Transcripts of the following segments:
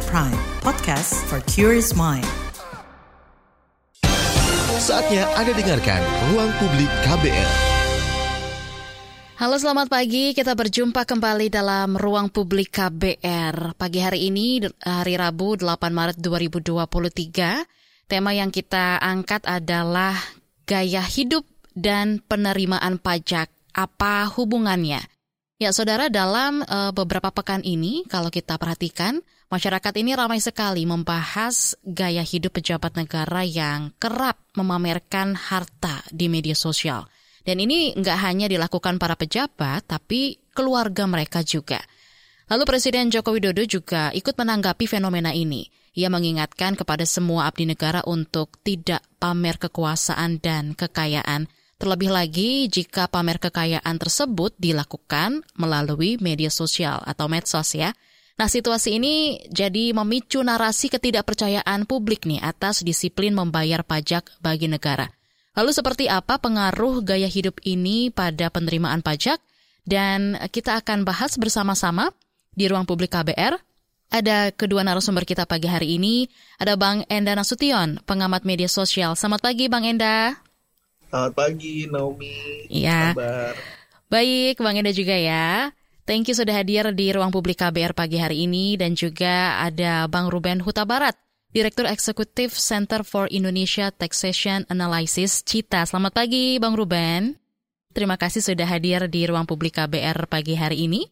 At Prime, podcast for curious mind. Saatnya Anda dengarkan Ruang Publik KBR. Halo selamat pagi, kita berjumpa kembali dalam Ruang Publik KBR. Pagi hari ini, hari Rabu 8 Maret 2023, tema yang kita angkat adalah gaya hidup dan penerimaan pajak. Apa hubungannya? Ya, saudara, dalam uh, beberapa pekan ini, kalau kita perhatikan, masyarakat ini ramai sekali membahas gaya hidup pejabat negara yang kerap memamerkan harta di media sosial. Dan ini nggak hanya dilakukan para pejabat, tapi keluarga mereka juga. Lalu Presiden Joko Widodo juga ikut menanggapi fenomena ini. Ia mengingatkan kepada semua abdi negara untuk tidak pamer kekuasaan dan kekayaan, Terlebih lagi jika pamer kekayaan tersebut dilakukan melalui media sosial atau medsos ya. Nah, situasi ini jadi memicu narasi ketidakpercayaan publik nih atas disiplin membayar pajak bagi negara. Lalu seperti apa pengaruh gaya hidup ini pada penerimaan pajak? Dan kita akan bahas bersama-sama di ruang publik KBR. Ada kedua narasumber kita pagi hari ini. Ada Bang Enda Nasution, pengamat media sosial. Selamat pagi Bang Enda. Selamat pagi Naomi. Iya. Baik, Bang Enda juga ya. Thank you sudah hadir di ruang publik KBR pagi hari ini dan juga ada Bang Ruben Huta Barat, Direktur Eksekutif Center for Indonesia Taxation Analysis CITA. Selamat pagi Bang Ruben. Terima kasih sudah hadir di ruang publik KBR pagi hari ini.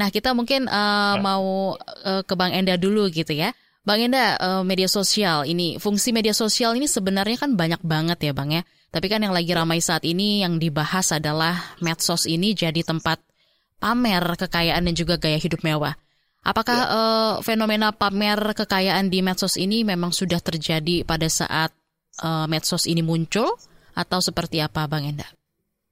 Nah, kita mungkin uh, mau uh, ke Bang Enda dulu gitu ya. Bang Enda, uh, media sosial ini, fungsi media sosial ini sebenarnya kan banyak banget ya Bang ya. Tapi kan yang lagi ramai saat ini yang dibahas adalah medsos ini jadi tempat pamer kekayaan dan juga gaya hidup mewah. Apakah ya. uh, fenomena pamer kekayaan di medsos ini memang sudah terjadi pada saat uh, medsos ini muncul atau seperti apa Bang Enda?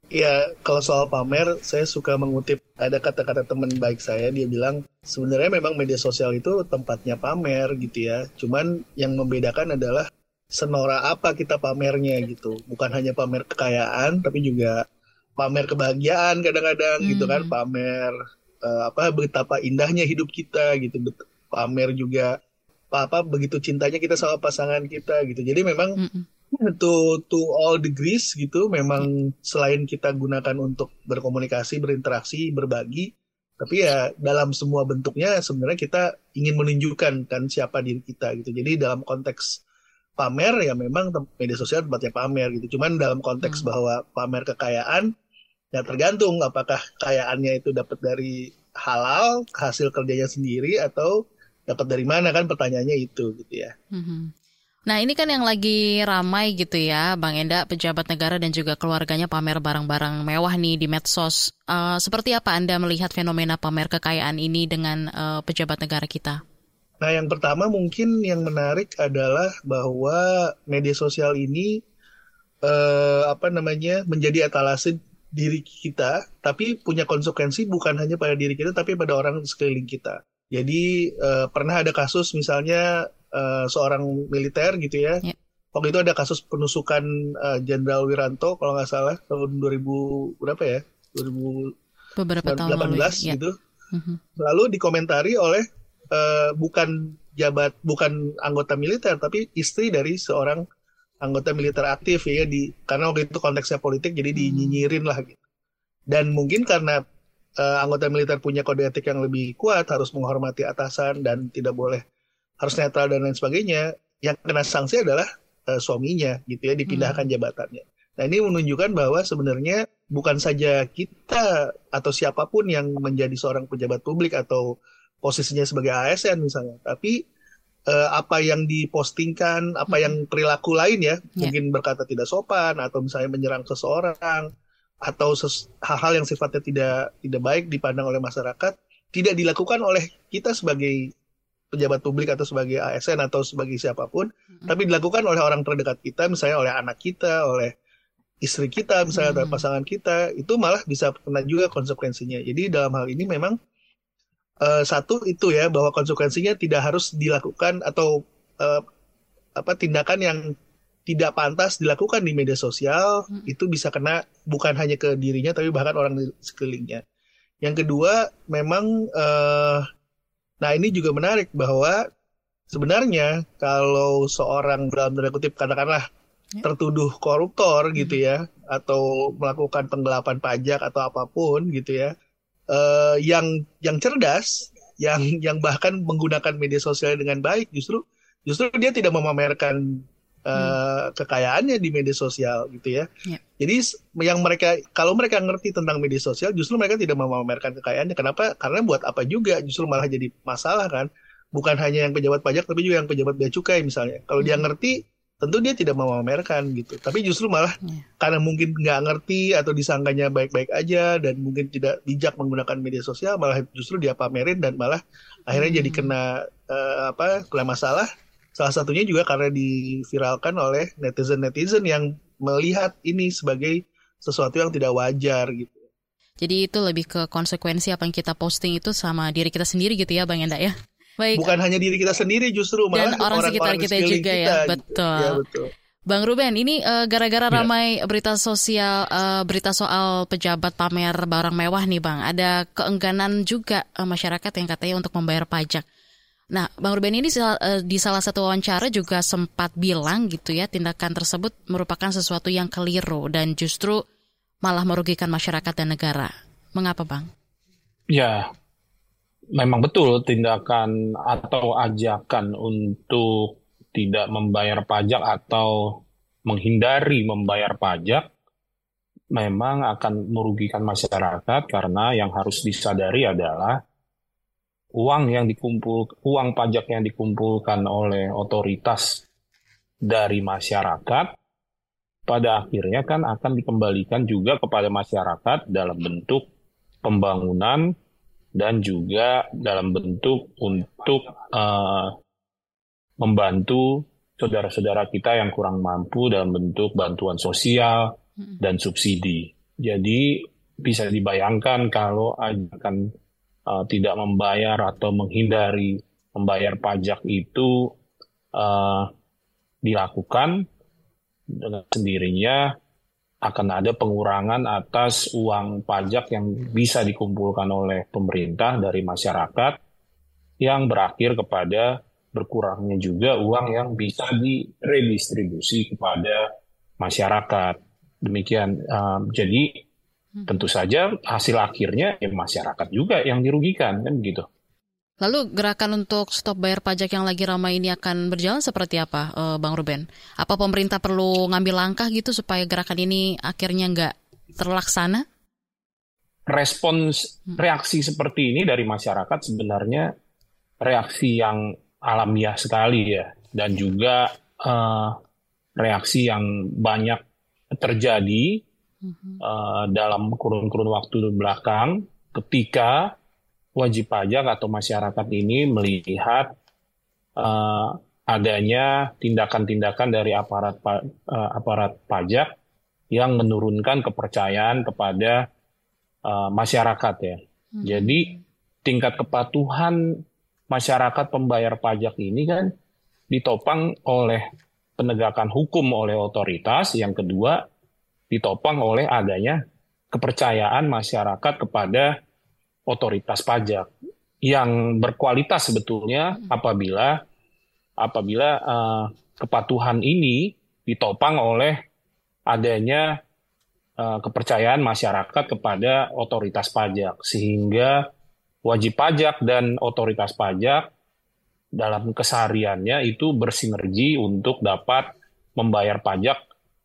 Ya, kalau soal pamer, saya suka mengutip ada kata-kata teman baik saya, dia bilang sebenarnya memang media sosial itu tempatnya pamer gitu ya. Cuman yang membedakan adalah senora apa kita pamernya gitu bukan hanya pamer kekayaan tapi juga pamer kebahagiaan kadang-kadang hmm. gitu kan hmm. pamer uh, apa betapa indahnya hidup kita gitu pamer juga apa begitu cintanya kita sama pasangan kita gitu jadi memang hmm. to to all degrees gitu memang selain kita gunakan untuk berkomunikasi berinteraksi berbagi tapi ya dalam semua bentuknya sebenarnya kita ingin menunjukkan kan siapa diri kita gitu jadi dalam konteks pamer ya memang media sosial tempatnya pamer gitu. Cuman dalam konteks hmm. bahwa pamer kekayaan ya tergantung apakah kekayaannya itu dapat dari halal hasil kerjanya sendiri atau dapat dari mana kan pertanyaannya itu gitu ya. Hmm. Nah ini kan yang lagi ramai gitu ya Bang Enda, pejabat negara dan juga keluarganya pamer barang-barang mewah nih di medsos. Uh, seperti apa Anda melihat fenomena pamer kekayaan ini dengan uh, pejabat negara kita? Nah, yang pertama mungkin yang menarik adalah bahwa media sosial ini eh, apa namanya menjadi etalase diri kita, tapi punya konsekuensi bukan hanya pada diri kita, tapi pada orang sekeliling kita. Jadi eh, pernah ada kasus misalnya eh, seorang militer gitu ya, ya. waktu itu ada kasus penusukan eh, Jenderal uh, Wiranto kalau nggak salah tahun 2000 berapa ya, 2018 beberapa tahun lalu, ya. gitu. Uh -huh. Lalu dikomentari oleh uh, bukan jabat bukan anggota militer tapi istri dari seorang anggota militer aktif ya di karena waktu itu konteksnya politik jadi hmm. dinyinyirin lah gitu. Dan mungkin karena uh, anggota militer punya kode etik yang lebih kuat harus menghormati atasan dan tidak boleh harus netral dan lain sebagainya. Yang kena sanksi adalah uh, suaminya gitu ya dipindahkan hmm. jabatannya. Nah ini menunjukkan bahwa sebenarnya bukan saja kita atau siapa pun yang menjadi seorang pejabat publik atau posisinya sebagai ASN misalnya, tapi uh, apa yang dipostingkan, apa hmm. yang perilaku lain ya, yeah. mungkin berkata tidak sopan atau misalnya menyerang seseorang atau hal-hal yang sifatnya tidak tidak baik dipandang oleh masyarakat tidak dilakukan oleh kita sebagai pejabat publik atau sebagai ASN atau sebagai siapa pun, hmm. tapi dilakukan oleh orang terdekat kita, misalnya oleh anak kita, oleh istri kita, misalnya hmm. pasangan kita, itu malah bisa kena juga konsekuensinya. Jadi dalam hal ini memang uh, satu itu ya bahwa konsekuensinya tidak harus dilakukan atau uh, apa tindakan yang tidak pantas dilakukan di media sosial hmm. itu bisa kena bukan hanya ke dirinya tapi bahkan orang di sekelilingnya. Yang kedua memang uh, nah ini juga menarik bahwa sebenarnya kalau seorang dalam tanda kutip katakanlah ya. tertuduh koruptor gitu ya atau melakukan penggelapan pajak atau apa pun gitu ya uh, yang yang cerdas yang yang bahkan menggunakan media sosial dengan baik justru justru dia tidak memamerkan uh, kekayaannya di media sosial gitu ya. Yeah. Jadi yang mereka kalau mereka ngerti tentang media sosial justru mereka tidak memamerkan kekayaannya. Kenapa? Karena buat apa juga justru malah jadi masalah kan. Bukan hanya yang pejabat pajak tapi juga yang pejabat bea cukai misalnya. Kalau hmm. dia ngerti tentu dia tidak mau memamerkan gitu. Tapi justru malah yeah. karena mungkin nggak ngerti atau disangkanya baik-baik aja dan mungkin tidak bijak menggunakan media sosial, malah justru dia pamerin dan malah akhirnya hmm. jadi kena uh, apa kena masalah. Salah satunya juga karena diviralkan oleh netizen-netizen yang melihat ini sebagai sesuatu yang tidak wajar gitu. Jadi itu lebih ke konsekuensi apa yang kita posting itu sama diri kita sendiri gitu ya Bang Enda ya? Baik. Bukan hanya diri kita sendiri justru malah dan orang, orang sekitar kita juga kita, ya, betul. Ya, betul. Bang Ruben, ini uh, gara-gara ya. ramai berita sosial, uh, berita soal pejabat pamer barang mewah nih Bang, ada keengganan juga uh, masyarakat yang katanya untuk membayar pajak. Nah, Bang Ruben ini uh, di salah satu wawancara juga sempat bilang gitu ya, tindakan tersebut merupakan sesuatu yang keliru dan justru malah merugikan masyarakat dan negara. Mengapa Bang? Ya, memang betul tindakan atau ajakan untuk tidak membayar pajak atau menghindari membayar pajak memang akan merugikan masyarakat karena yang harus disadari adalah uang yang dikumpul uang pajak yang dikumpulkan oleh otoritas dari masyarakat pada akhirnya kan akan dikembalikan juga kepada masyarakat dalam bentuk pembangunan dan juga dalam bentuk untuk uh, membantu saudara-saudara kita yang kurang mampu dalam bentuk bantuan sosial dan subsidi. Jadi bisa dibayangkan kalau akan uh, tidak membayar atau menghindari membayar pajak itu uh, dilakukan dengan sendirinya akan ada pengurangan atas uang pajak yang bisa dikumpulkan oleh pemerintah dari masyarakat yang berakhir kepada berkurangnya juga uang yang bisa diredistribusi kepada masyarakat. Demikian. Um, jadi tentu saja hasil akhirnya ya masyarakat juga yang dirugikan kan begitu. Lalu gerakan untuk stop bayar pajak yang lagi ramai ini akan berjalan seperti apa, uh, Bang Ruben? Apa pemerintah perlu ngambil langkah gitu supaya gerakan ini akhirnya nggak terlaksana? Respons hmm. reaksi seperti ini dari masyarakat sebenarnya reaksi yang alamiah sekali ya, dan juga uh, reaksi yang banyak terjadi uh, dalam kurun-kurun waktu belakang ketika wajib pajak atau masyarakat ini melihat uh, adanya tindakan-tindakan dari aparat uh, aparat pajak yang menurunkan kepercayaan kepada uh, masyarakat ya. Hmm. Jadi tingkat kepatuhan masyarakat pembayar pajak ini kan ditopang oleh penegakan hukum oleh otoritas, yang kedua ditopang oleh adanya kepercayaan masyarakat kepada otoritas pajak yang berkualitas sebetulnya hmm. apabila apabila uh, kepatuhan ini ditopang oleh adanya uh, kepercayaan masyarakat kepada otoritas pajak sehingga wajib pajak dan otoritas pajak dalam kesehariannya itu bersinergi untuk dapat membayar pajak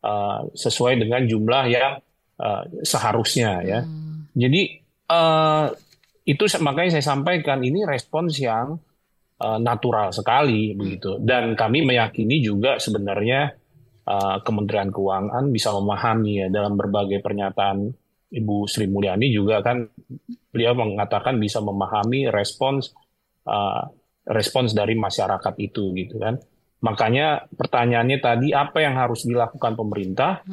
uh, sesuai dengan jumlah yang uh, seharusnya ya. Hmm. Jadi uh, itu makanya saya sampaikan ini respons yang uh, natural sekali begitu. Dan kami meyakini juga sebenarnya uh, Kementerian Keuangan bisa memahami ya dalam berbagai pernyataan Ibu Sri Mulyani juga kan beliau mengatakan bisa memahami respons uh, respons dari masyarakat itu gitu kan. Makanya pertanyaannya tadi apa yang harus dilakukan pemerintah?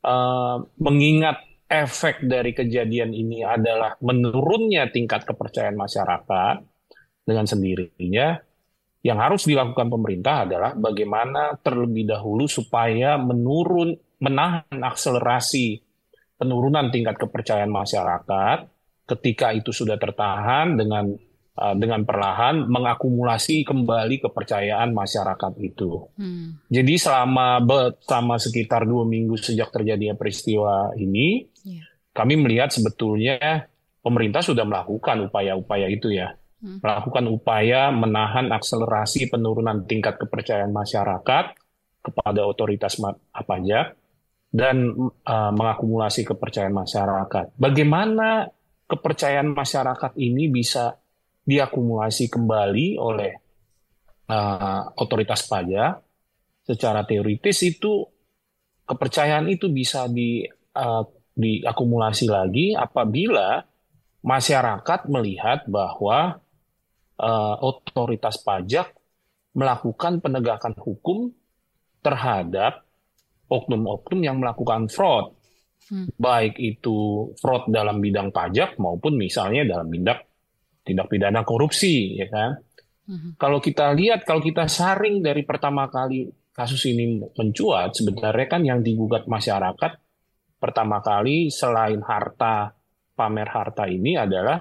Uh, mengingat efek dari kejadian ini adalah menurunnya tingkat kepercayaan masyarakat dengan sendirinya, yang harus dilakukan pemerintah adalah bagaimana terlebih dahulu supaya menurun, menahan akselerasi penurunan tingkat kepercayaan masyarakat. Ketika itu sudah tertahan dengan uh, dengan perlahan mengakumulasi kembali kepercayaan masyarakat itu. Hmm. Jadi selama selama sekitar dua minggu sejak terjadinya peristiwa ini. Kami melihat sebetulnya pemerintah sudah melakukan upaya-upaya itu ya, hmm. melakukan upaya menahan akselerasi penurunan tingkat kepercayaan masyarakat kepada otoritas pajak dan uh, mengakumulasi kepercayaan masyarakat. Bagaimana kepercayaan masyarakat ini bisa diakumulasi kembali oleh uh, otoritas pajak secara teoritis itu kepercayaan itu bisa di uh, diakumulasi lagi apabila masyarakat melihat bahwa uh, otoritas pajak melakukan penegakan hukum terhadap oknum-oknum yang melakukan fraud, hmm. baik itu fraud dalam bidang pajak maupun misalnya dalam bidang tindak pidana korupsi, ya kan? Uh-huh. Kalau kita lihat, kalau kita saring dari pertama kali kasus ini mencuat, sebenarnya kan yang digugat masyarakat pertama kali selain harta pamer harta ini adalah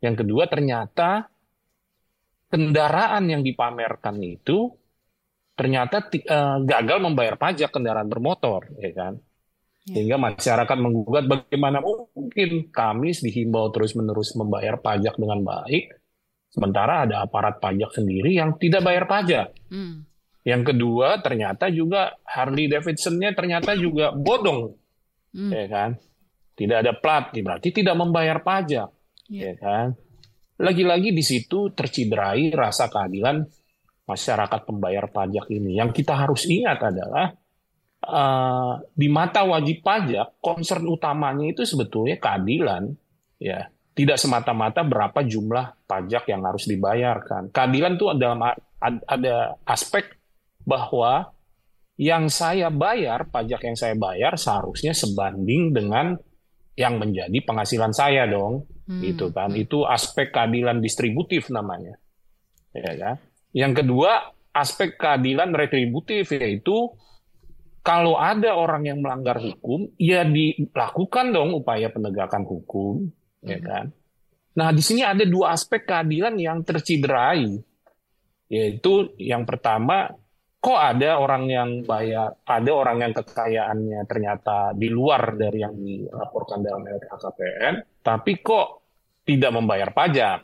yang kedua ternyata kendaraan yang dipamerkan itu ternyata uh, gagal membayar pajak kendaraan bermotor, ya kan? Sehingga masyarakat menggugat bagaimana mungkin kami dihimbau terus-menerus membayar pajak dengan baik, sementara ada aparat pajak sendiri yang tidak bayar pajak. Hmm. Yang kedua, ternyata juga Harley Davidson-nya ternyata juga bodong, hmm. ya kan? Tidak ada plat, berarti tidak membayar pajak, yeah. ya kan? Lagi-lagi di situ tercidrai rasa keadilan masyarakat pembayar pajak ini. Yang kita harus ingat adalah uh, di mata wajib pajak concern utamanya itu sebetulnya keadilan ya tidak semata-mata berapa jumlah pajak yang harus dibayarkan keadilan itu dalam ada aspek bahwa yang saya bayar pajak yang saya bayar seharusnya sebanding dengan yang menjadi penghasilan saya dong hmm. gitu kan itu aspek keadilan distributif namanya ya kan yang kedua aspek keadilan retributif yaitu kalau ada orang yang melanggar hukum, ya dilakukan dong upaya penegakan hukum, ya hmm. kan? Nah, di sini ada dua aspek keadilan yang terciderai, yaitu yang pertama, kok ada orang yang bayar, ada orang yang kekayaannya ternyata di luar dari yang dilaporkan dalam LHKPN, tapi kok tidak membayar pajak.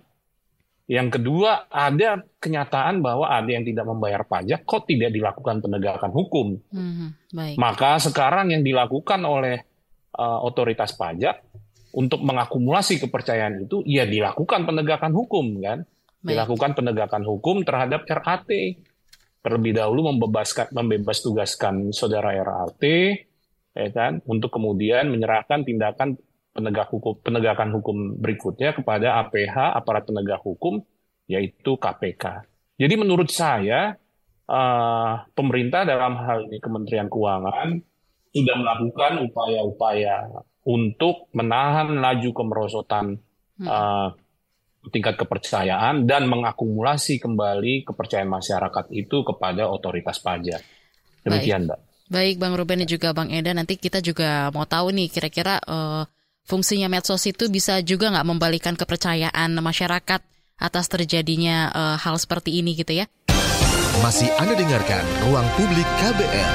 Yang kedua, ada kenyataan bahwa ada yang tidak membayar pajak, kok tidak dilakukan penegakan hukum. Hmm, baik. Maka sekarang yang dilakukan oleh uh, otoritas pajak untuk mengakumulasi kepercayaan itu, ya dilakukan penegakan hukum, kan? Baik. Dilakukan penegakan hukum terhadap RAT. Terlebih dahulu membebaskan, membebas tugaskan saudara RAT, ya kan, untuk kemudian menyerahkan tindakan penegak hukum penegakan hukum berikutnya kepada APH aparat penegak hukum yaitu KPK. Jadi menurut saya uh, pemerintah dalam hal ini Kementerian Keuangan sudah melakukan upaya-upaya untuk menahan laju kemerosotan uh, tingkat kepercayaan dan mengakumulasi kembali kepercayaan masyarakat itu kepada otoritas pajak. Demikian, Mbak. Baik, Bang Ruben dan juga Bang Eda. Nanti kita juga mau tahu nih kira-kira uh, fungsinya medsos itu bisa juga nggak membalikan kepercayaan masyarakat atas terjadinya uh, hal seperti ini gitu ya. Masih Anda dengarkan Ruang Publik KBR.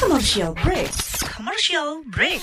Commercial break. Commercial break.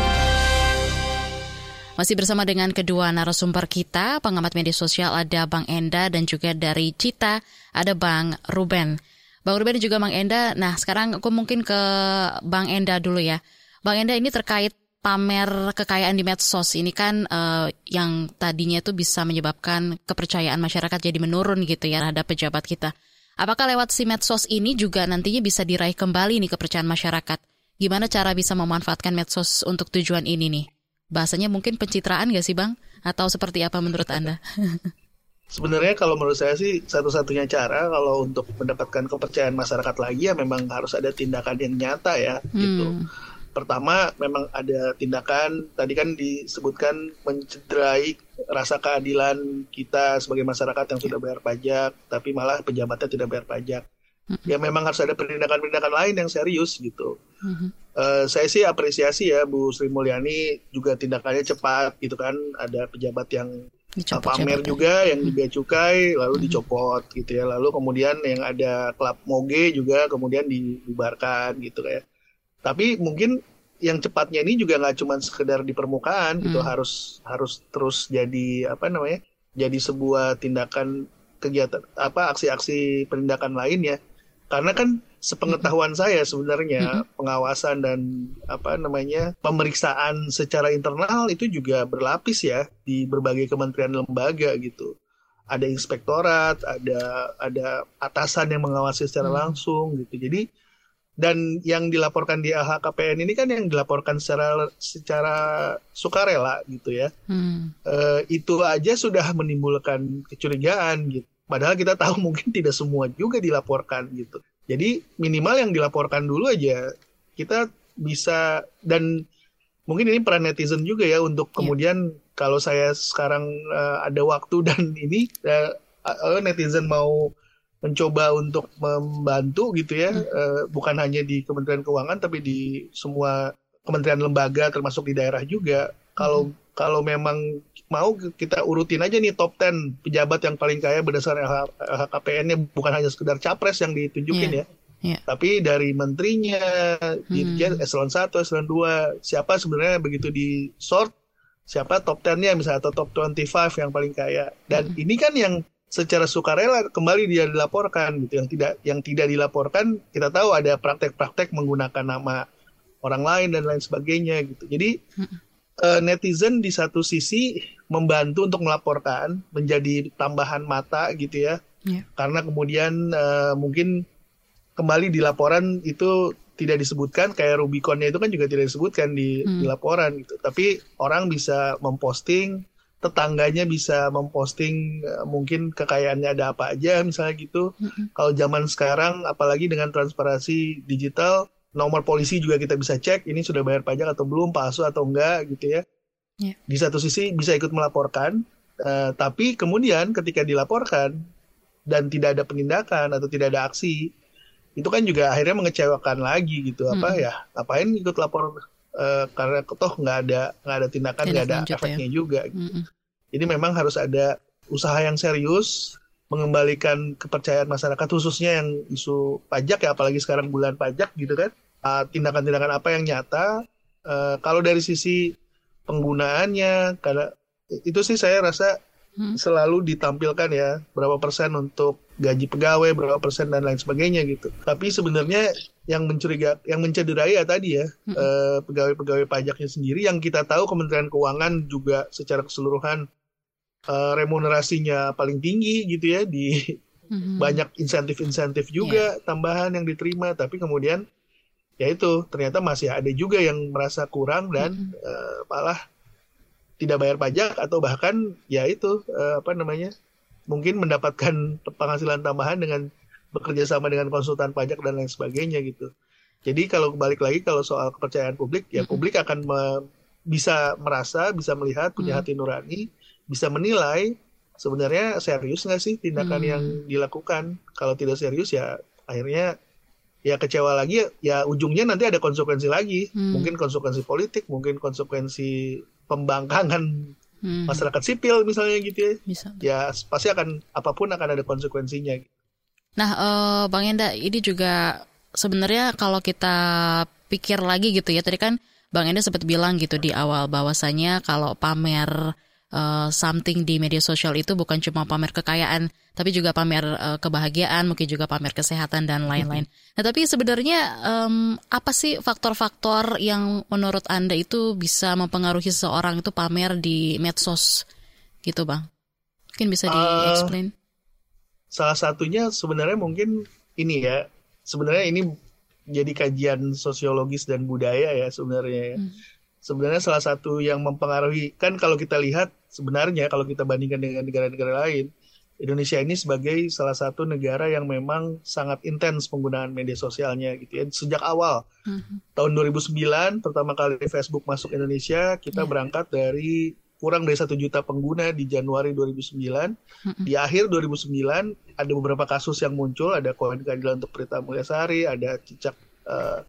Masih bersama dengan kedua narasumber kita, pengamat media sosial ada Bang Enda dan juga dari Cita ada Bang Ruben. Bang Ruben juga Bang Enda, nah sekarang aku mungkin ke Bang Enda dulu ya. Bang Enda ini terkait pamer kekayaan di medsos ini kan uh, yang tadinya itu bisa menyebabkan kepercayaan masyarakat jadi menurun gitu ya terhadap pejabat kita. Apakah lewat si medsos ini juga nantinya bisa diraih kembali nih kepercayaan masyarakat? Gimana cara bisa memanfaatkan medsos untuk tujuan ini nih? Bahasanya mungkin pencitraan gak sih Bang? Atau seperti apa menurut Anda? Sebenarnya kalau menurut saya sih satu-satunya cara kalau untuk mendapatkan kepercayaan masyarakat lagi ya memang harus ada tindakan yang nyata ya hmm. gitu. Pertama memang ada tindakan tadi kan disebutkan mencederai rasa keadilan kita sebagai masyarakat yang sudah bayar pajak tapi malah pejabatnya tidak bayar pajak ya memang harus ada penindakan-penindakan lain yang serius gitu. Mm-hmm. Uh, saya sih apresiasi ya Bu Sri Mulyani juga tindakannya cepat gitu kan. Ada pejabat yang dicopot, pamer juga yang di bea cukai lalu mm-hmm. dicopot gitu ya. Lalu kemudian yang ada klub moge juga kemudian dibubarkan gitu kayak. Tapi mungkin yang cepatnya ini juga nggak cuma sekedar di permukaan mm. gitu harus harus terus jadi apa namanya jadi sebuah tindakan kegiatan apa aksi-aksi penindakan lain ya karena kan sepengetahuan saya sebenarnya pengawasan dan apa namanya pemeriksaan secara internal itu juga berlapis ya di berbagai kementerian lembaga gitu. Ada inspektorat, ada ada atasan yang mengawasi secara langsung gitu. Jadi dan yang dilaporkan di LHKPN ini kan yang dilaporkan secara secara sukarela gitu ya. Hmm. E, itu aja sudah menimbulkan kecurigaan gitu. Padahal kita tahu mungkin tidak semua juga dilaporkan gitu. Jadi minimal yang dilaporkan dulu aja kita bisa dan mungkin ini peran netizen juga ya untuk yeah. kemudian kalau saya sekarang uh, ada waktu dan ini uh, netizen mau mencoba untuk membantu gitu ya hmm. uh, bukan hanya di Kementerian Keuangan tapi di semua kementerian lembaga termasuk di daerah juga kalau hmm kalau memang mau kita urutin aja nih top 10 pejabat yang paling kaya berdasarkan LHKPN-nya bukan hanya sekedar capres yang ditunjukin yeah. ya. Yeah. Tapi dari menterinya, hmm. dirjen eselon 1, eselon 2, siapa sebenarnya begitu di sort siapa top 10-nya misalnya atau top 25 yang paling kaya. Dan hmm. ini kan yang secara sukarela kembali dia dilaporkan gitu. Yang tidak yang tidak dilaporkan kita tahu ada praktek-praktek menggunakan nama orang lain dan lain sebagainya gitu. Jadi hmm uh, netizen di satu sisi membantu untuk melaporkan menjadi tambahan mata gitu ya yeah. karena kemudian uh, mungkin kembali di laporan itu tidak disebutkan kayak Rubiconnya itu kan juga tidak disebutkan di, hmm. di laporan gitu tapi orang bisa memposting tetangganya bisa memposting uh, mungkin kekayaannya ada apa aja misalnya gitu hmm. kalau zaman sekarang apalagi dengan transparansi digital nomor polisi juga kita bisa cek ini sudah bayar pajak atau belum palsu atau enggak gitu ya yeah. di satu sisi bisa ikut melaporkan uh, tapi kemudian ketika dilaporkan dan tidak ada penindakan atau tidak ada aksi itu kan juga akhirnya mengecewakan lagi gitu apa hmm. ya ngapain ikut lapor uh, karena toh nggak ada nggak ada tindakan nggak ada ya. efeknya ya. juga gitu. hmm. jadi memang harus ada usaha yang serius mengembalikan kepercayaan masyarakat khususnya yang isu pajak ya apalagi sekarang bulan pajak gitu kan tindakan tindakan-tindakan apa yang nyata uh, kalau dari sisi penggunaannya karena itu sih saya rasa hmm. selalu ditampilkan ya berapa persen untuk gaji pegawai berapa persen dan lain sebagainya gitu tapi sebenarnya yang mencuriga yang mencederai ya tadi ya hmm. uh, pegawai-pegawai pajaknya sendiri yang kita tahu Kementerian Keuangan juga secara keseluruhan uh, remunerasinya paling tinggi gitu ya di mm-hmm. banyak insentif-insentif juga yeah. tambahan yang diterima tapi kemudian ya itu ternyata masih ada juga yang merasa kurang dan mm-hmm. uh, malah tidak bayar pajak atau bahkan ya itu uh, apa namanya mungkin mendapatkan penghasilan tambahan dengan bekerja sama dengan konsultan pajak dan lain sebagainya gitu. Jadi kalau balik lagi kalau soal kepercayaan publik ya mm-hmm. publik akan me, bisa merasa bisa melihat punya mm-hmm. hati nurani bisa menilai sebenarnya serius nggak sih tindakan hmm. yang dilakukan. Kalau tidak serius ya akhirnya ya kecewa lagi ya ujungnya nanti ada konsekuensi lagi. Hmm. Mungkin konsekuensi politik, mungkin konsekuensi pembangkangan hmm. masyarakat sipil misalnya gitu ya. Bisa. Ya pasti akan apa pun akan ada konsekuensinya. Nah, uh, Bang Enda, ini juga sebenarnya kalau kita pikir lagi gitu ya, tadi kan Bang Enda sempat bilang gitu di awal bahwasanya kalau pamer uh, something di media sosial itu bukan cuma pamer kekayaan, tapi juga pamer uh, kebahagiaan, mungkin juga pamer kesehatan dan lain-lain. Nah, tapi sebenarnya um, apa sih faktor-faktor yang menurut Anda itu bisa mempengaruhi seseorang itu pamer di medsos gitu, Bang? Mungkin bisa di-explain. Uh, salah satunya sebenarnya mungkin ini ya sebenarnya ini jadi kajian sosiologis dan budaya ya sebenarnya ya. Hmm. Sebenarnya salah satu yang mempengaruhi kan kalau kita lihat sebenarnya kalau kita bandingkan dengan negara-negara lain, Indonesia ini sebagai salah satu negara yang memang sangat intens penggunaan media sosialnya gitu ya sejak awal. Hmm. Tahun 2009 pertama kali Facebook masuk Indonesia, kita yeah. berangkat dari kurang dari satu juta pengguna di Januari 2009. Mm-hmm. Di akhir 2009 ada beberapa kasus yang muncul, ada koin keadilan untuk Prita Mulyasari, ada cicak uh,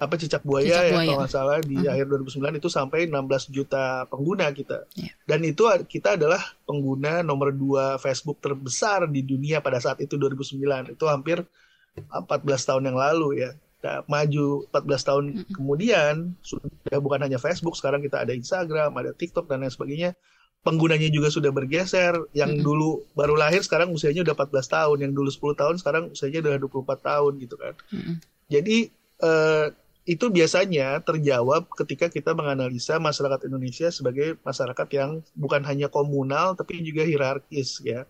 apa cicak buaya, cicak ya kalau nggak salah di mm-hmm. akhir 2009 itu sampai 16 juta pengguna kita. Yeah. Dan itu kita adalah pengguna nomor dua Facebook terbesar di dunia pada saat itu 2009. Itu hampir 14 tahun yang lalu ya. Nah, maju 14 tahun mm -hmm. kemudian sudah bukan hanya Facebook, sekarang kita ada Instagram, ada TikTok dan lain sebagainya. Penggunanya juga sudah bergeser. Yang mm -hmm. dulu baru lahir sekarang usianya udah 14 tahun, yang dulu 10 tahun sekarang usianya udah 24 tahun gitu kan. Mm -hmm. Jadi eh, itu biasanya terjawab ketika kita menganalisa masyarakat Indonesia sebagai masyarakat yang bukan hanya komunal tapi juga hierarkis ya.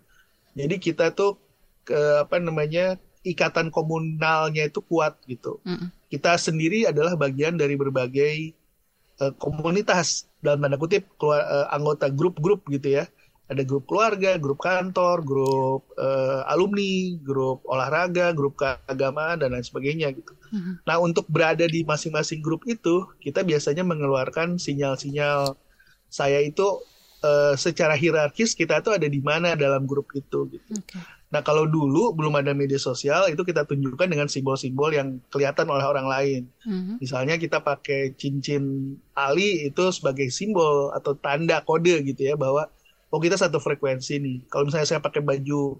Jadi kita tuh ke apa namanya ikatan komunalnya itu kuat gitu. Mm. Kita sendiri adalah bagian dari berbagai uh, komunitas dalam tanda kutip keluar, uh, anggota grup-grup gitu ya. Ada grup keluarga, grup kantor, grup uh, alumni, grup olahraga, grup keagamaan dan lain sebagainya gitu. Mm. Nah untuk berada di masing-masing grup itu kita biasanya mengeluarkan sinyal-sinyal saya itu uh, secara hierarkis kita tuh ada di mana dalam grup itu gitu. Okay Nah kalau dulu belum ada media sosial itu kita tunjukkan dengan simbol-simbol yang kelihatan oleh orang lain. Mm-hmm. Misalnya kita pakai cincin ali itu sebagai simbol atau tanda kode gitu ya bahwa oh kita satu frekuensi nih. Kalau misalnya saya pakai baju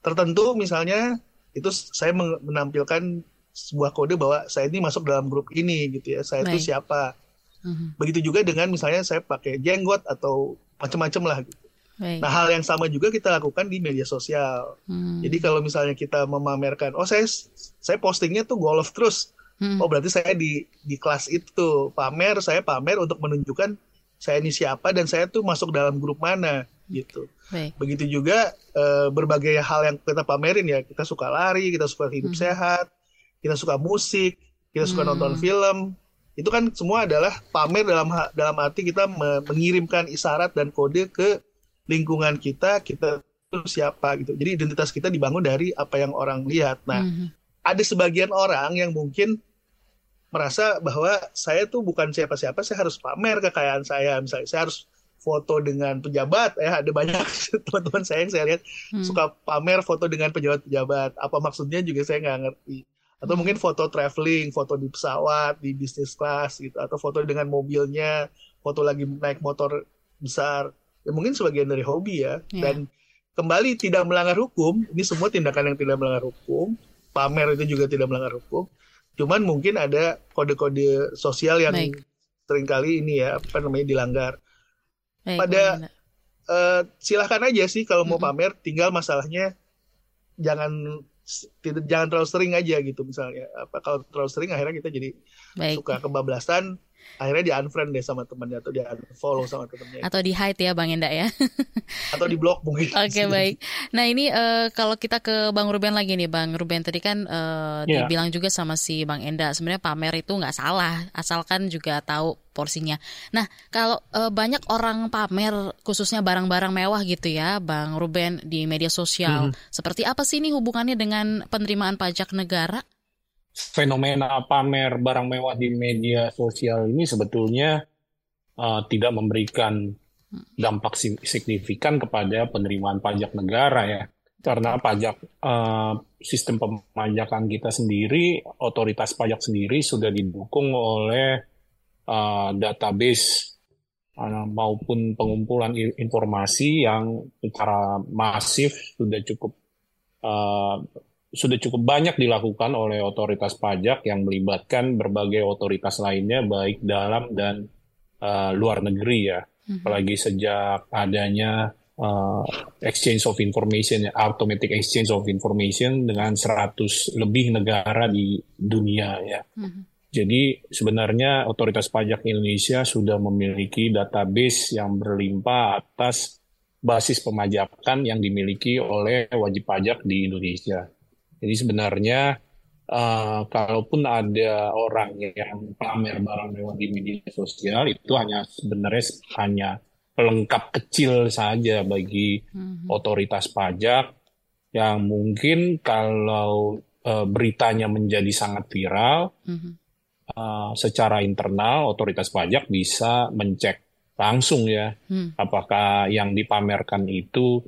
tertentu misalnya itu saya menampilkan sebuah kode bahwa saya ini masuk dalam grup ini gitu ya. Saya itu siapa. Mm-hmm. Begitu juga dengan misalnya saya pakai jenggot atau macam-macam lah gitu. Baik. Nah, hal yang sama juga kita lakukan di media sosial. Hmm. Jadi kalau misalnya kita memamerkan, oh saya saya postingnya tuh golf terus, hmm. oh berarti saya di di kelas itu pamer, saya pamer untuk menunjukkan saya ini siapa dan saya tuh masuk dalam grup mana gitu. Baik. Begitu juga e, berbagai hal yang kita pamerin ya, kita suka lari, kita suka hidup hmm. sehat, kita suka musik, kita suka hmm. nonton film, itu kan semua adalah pamer dalam dalam arti kita mengirimkan isyarat dan kode ke lingkungan kita kita itu siapa gitu. Jadi identitas kita dibangun dari apa yang orang lihat. Nah, mm -hmm. ada sebagian orang yang mungkin merasa bahwa saya tuh bukan siapa-siapa, saya harus pamer kekayaan saya. Misalnya saya harus foto dengan pejabat ya ada banyak teman-teman saya yang saya lihat hmm. suka pamer foto dengan pejabat-pejabat. Apa maksudnya juga saya nggak ngerti. Atau mungkin foto traveling foto di pesawat di bisnis class gitu atau foto dengan mobilnya foto lagi naik motor besar. Ya mungkin sebagian dari hobi ya. Yeah. dan kembali tidak melanggar hukum. Ini semua tindakan yang tidak melanggar hukum. Pamer itu juga tidak melanggar hukum cuman mungkin ada kode-kode sosial yang Baik. sering kali ini ya apa namanya dilanggar Baik, pada uh, silahkan aja sih kalau mau mm -hmm. pamer tinggal masalahnya jangan tidak jangan terlalu sering aja gitu misalnya apa kalau terlalu sering akhirnya kita jadi Baik. suka kebablasan akhirnya di unfriend deh sama temannya atau di unfollow sama temannya atau di hide ya bang Enda ya. Atau di blog mungkin. Oke okay, baik. Nah ini uh, kalau kita ke bang Ruben lagi nih bang Ruben. Tadi kan uh, yeah. dibilang juga sama si bang Enda sebenarnya pamer itu nggak salah asalkan juga tahu porsinya. Nah kalau uh, banyak orang pamer khususnya barang-barang mewah gitu ya bang Ruben di media sosial hmm. seperti apa sih ini hubungannya dengan penerimaan pajak negara fenomena pamer barang mewah di media sosial ini sebetulnya uh, tidak memberikan dampak signifikan kepada penerimaan pajak negara ya. Karena pajak uh, sistem pemajakan kita sendiri otoritas pajak sendiri sudah didukung oleh uh, database maupun pengumpulan informasi yang secara masif sudah cukup uh, sudah cukup banyak dilakukan oleh otoritas pajak yang melibatkan berbagai otoritas lainnya baik dalam dan uh, luar negeri ya. Apalagi sejak adanya uh, exchange of information, automatic exchange of information dengan 100 lebih negara di dunia ya. Jadi sebenarnya otoritas pajak Indonesia sudah memiliki database yang berlimpah atas basis pemajakan yang dimiliki oleh wajib pajak di Indonesia. Jadi sebenarnya uh, kalaupun ada orang yang pamer barang mewah di media sosial itu hanya sebenarnya hanya pelengkap kecil saja bagi otoritas pajak yang mungkin kalau uh, beritanya menjadi sangat viral uh, secara internal otoritas pajak bisa mencek langsung ya apakah yang dipamerkan itu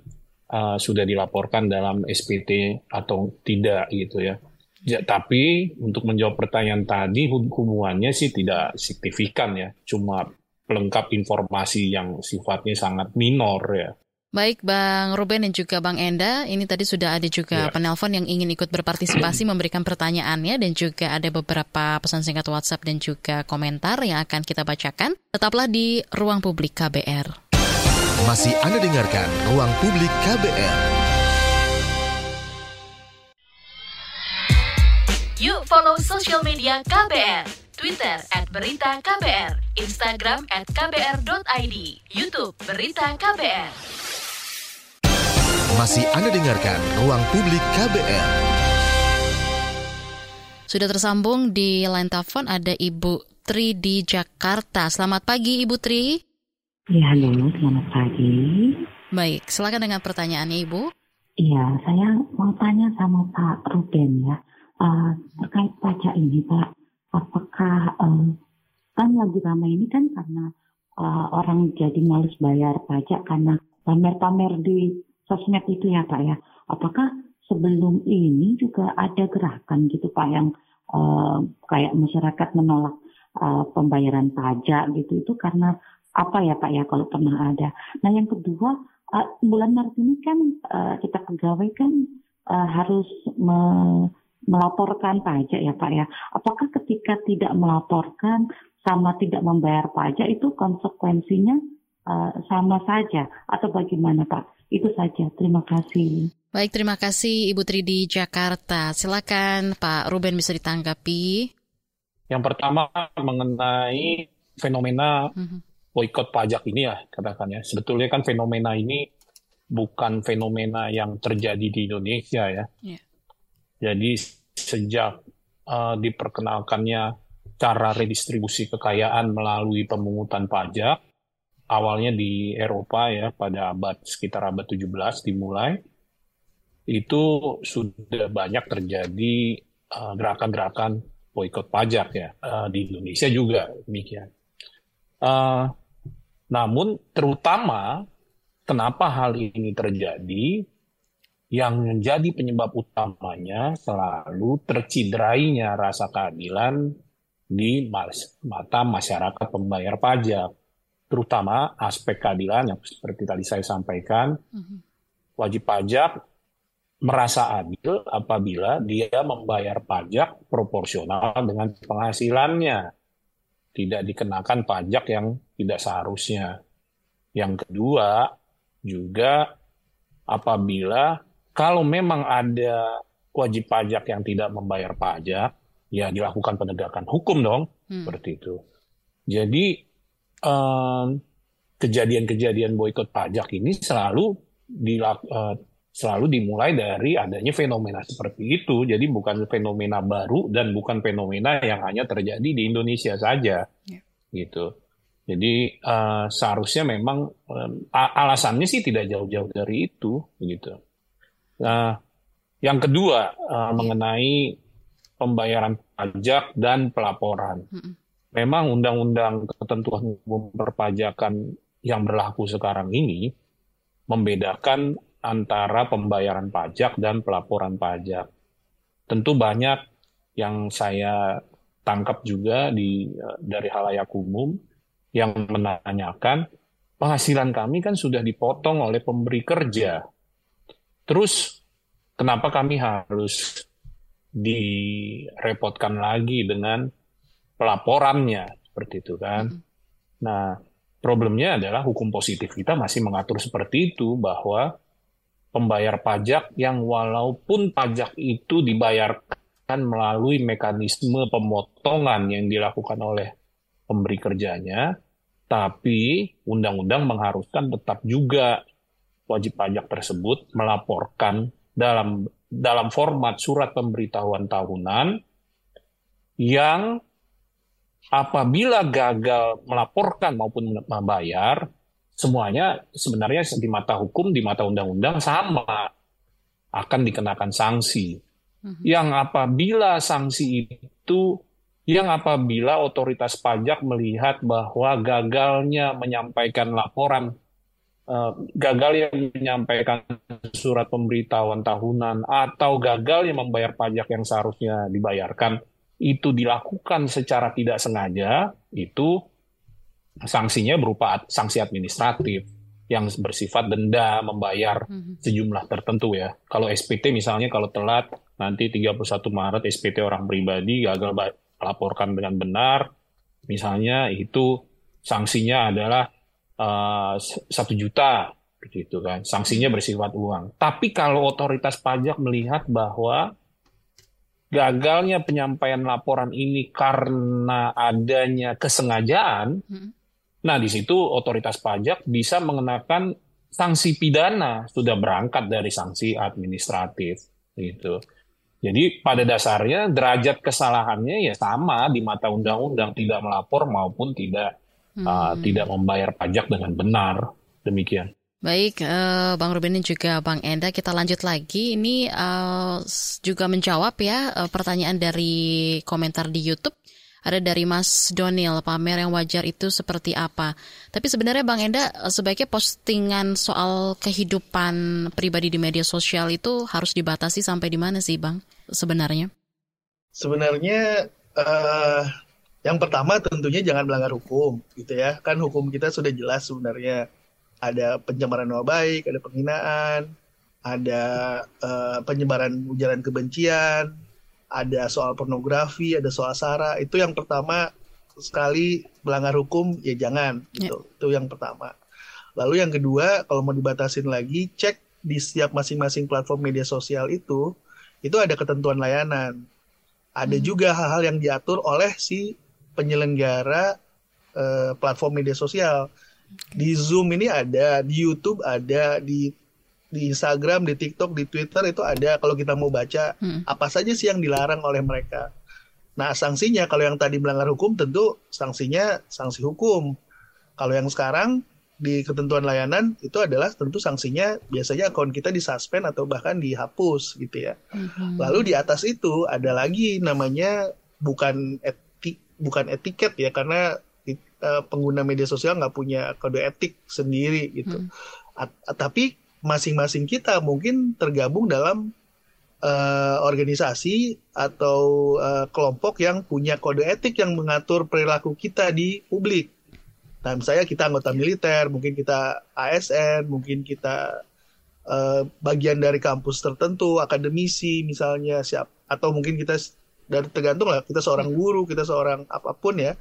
uh, sudah dilaporkan dalam SPT atau tidak gitu ya. Ya, tapi untuk menjawab pertanyaan tadi hub- hubungannya sih tidak signifikan ya, cuma pelengkap informasi yang sifatnya sangat minor ya. Baik Bang Ruben dan juga Bang Enda, ini tadi sudah ada juga Ya. penelpon yang ingin ikut berpartisipasi memberikan pertanyaannya dan juga ada beberapa pesan singkat WhatsApp dan juga komentar yang akan kita bacakan. Tetaplah di Ruang Publik KBR. Masih Anda dengarkan Ruang Publik KBR. Yuk follow social media KBR. Twitter at Berita KBR, Instagram at KBR.id, Youtube Berita KBR. Masih Anda dengarkan Ruang Publik KBR. Sudah tersambung di line telepon ada Ibu Tri di Jakarta. Selamat pagi Ibu Tri. Ya, halo, selamat pagi. Baik, silakan dengan pertanyaannya Ibu. Iya, saya mau tanya sama Pak Ruben ya, Eh, terkait pajak ini Pak, apakah eh, kan lagi ramai ini kan karena eh, orang jadi males bayar pajak karena pamer-pamer di sosmed itu ya Pak ya. Apakah sebelum ini juga ada gerakan gitu Pak yang eh, kayak masyarakat menolak eh, pembayaran pajak gitu itu karena apa ya Pak ya kalau pernah ada. Nah yang kedua eh, bulan Maret ini kan eh, kita pegawai kan eh, harus me- melaporkan pajak ya Pak ya. Apakah ketika tidak melaporkan sama tidak membayar pajak itu konsekuensinya eh, sama saja atau bagaimana Pak? Itu saja. Terima kasih. Baik, terima kasih Ibu Tri di Jakarta. Silakan Pak Ruben bisa ditanggapi. Yang pertama mengenai fenomena Mhm. Boykot pajak ini ya katakan ya. Sebetulnya kan fenomena ini bukan fenomena yang terjadi di Indonesia ya. Iya. Jadi sejak uh, diperkenalkannya cara redistribusi kekayaan melalui pemungutan pajak, awalnya di Eropa ya pada abad sekitar abad 17 dimulai, itu sudah banyak terjadi uh, gerakan-gerakan boykot pajak ya Uh, di Indonesia juga demikian. Uh, namun terutama kenapa hal ini terjadi yang menjadi penyebab utamanya selalu terciderainya rasa keadilan di mata masyarakat pembayar pajak. Terutama aspek keadilan yang seperti tadi saya sampaikan, wajib pajak merasa adil apabila dia membayar pajak proporsional dengan penghasilannya. Tidak dikenakan pajak yang tidak seharusnya. Yang kedua, juga apabila kalau memang ada wajib pajak yang tidak membayar pajak, ya dilakukan penegakan hukum dong, seperti itu. Jadi em, kejadian-kejadian boikot pajak ini selalu dilak- eh, selalu dimulai dari adanya fenomena seperti itu. Jadi bukan fenomena baru dan bukan fenomena yang hanya terjadi di Indonesia saja, gitu. Jadi eh, seharusnya memang em, a- alasannya sih tidak jauh-jauh dari itu, gitu. Nah, yang kedua eh, mengenai pembayaran pajak dan pelaporan. Memang undang-undang ketentuan umum perpajakan yang berlaku sekarang ini membedakan antara pembayaran pajak dan pelaporan pajak. Tentu banyak yang saya tangkap juga di eh, dari halayak umum yang menanyakan penghasilan kami kan sudah dipotong oleh pemberi kerja. Terus kenapa kami harus direpotkan lagi dengan pelaporannya seperti itu kan. Nah, problemnya adalah hukum positif kita masih mengatur seperti itu bahwa pembayar pajak yang walaupun pajak itu dibayarkan melalui mekanisme pemotongan yang dilakukan oleh pemberi kerjanya, tapi undang-undang mengharuskan tetap juga wajib pajak tersebut melaporkan dalam dalam format surat pemberitahuan tahunan yang apabila gagal melaporkan maupun membayar semuanya sebenarnya di mata hukum, di mata undang-undang sama akan dikenakan sanksi. Mm-hmm. Yang apabila sanksi itu yang apabila otoritas pajak melihat bahwa gagalnya menyampaikan laporan uh, gagal yang menyampaikan surat pemberitahuan tahunan atau gagal yang membayar pajak yang seharusnya dibayarkan itu dilakukan secara tidak sengaja itu sanksinya berupa sanksi administratif yang bersifat denda membayar mhm. sejumlah tertentu ya. Kalau SPT misalnya kalau telat nanti 31 Maret SPT orang pribadi gagal laporkan dengan benar, misalnya itu sanksinya adalah eh, satu uh, juta begitu kan. Sanksinya bersifat uang. Tapi kalau otoritas pajak melihat bahwa gagalnya penyampaian laporan ini karena adanya kesengajaan, hmm Nah, di situ otoritas pajak bisa mengenakan sanksi pidana sudah berangkat dari sanksi administratif gitu. Jadi pada dasarnya derajat kesalahannya ya sama di mata undang-undang tidak melapor maupun tidak hmm. uh, tidak membayar pajak dengan benar. Demikian. Baik, uh, Bang Ruben dan juga Bang Enda, kita lanjut lagi. Ini uh, juga menjawab ya uh, pertanyaan dari komentar di YouTube ada dari Mas Donil, pamer yang wajar itu seperti apa. Tapi sebenarnya Bang Enda, sebaiknya postingan soal kehidupan pribadi di media sosial itu harus dibatasi sampai di mana sih Bang sebenarnya? Sebenarnya uh, yang pertama tentunya jangan melanggar hukum gitu ya. Kan hukum kita sudah jelas sebenarnya ada pencemaran nama baik, ada penghinaan, ada uh, penyebaran ujaran kebencian, ada soal pornografi, ada soal sara. Itu yang pertama sekali melanggar hukum ya jangan ya. gitu. Itu yang pertama. Lalu yang kedua, kalau mau dibatasin lagi, cek di setiap masing-masing platform media sosial itu itu ada ketentuan layanan. Ada hmm. juga hal-hal yang diatur oleh si penyelenggara uh, platform media sosial. Di Zoom ini ada, di YouTube ada, di di Instagram, di TikTok, di Twitter itu ada kalau kita mau baca hmm. apa saja sih yang dilarang oleh mereka. Nah, sanksinya kalau yang tadi melanggar hukum tentu sanksinya sanksi hukum. Kalau yang sekarang di ketentuan layanan itu adalah tentu sanksinya biasanya akun kita disuspend atau bahkan dihapus gitu ya. Hmm. Lalu di atas itu ada lagi namanya bukan etik bukan etiket ya karena uh, pengguna media sosial nggak punya kode etik sendiri gitu. Hmm. tapi masing-masing kita mungkin tergabung dalam uh, organisasi atau uh, kelompok yang punya kode etik yang mengatur perilaku kita di publik. Nah, misalnya kita anggota militer, mungkin kita ASN, mungkin kita uh, bagian dari kampus tertentu, akademisi misalnya, siap atau mungkin kita dari tergantung lah, kita seorang guru, kita seorang apa pun ya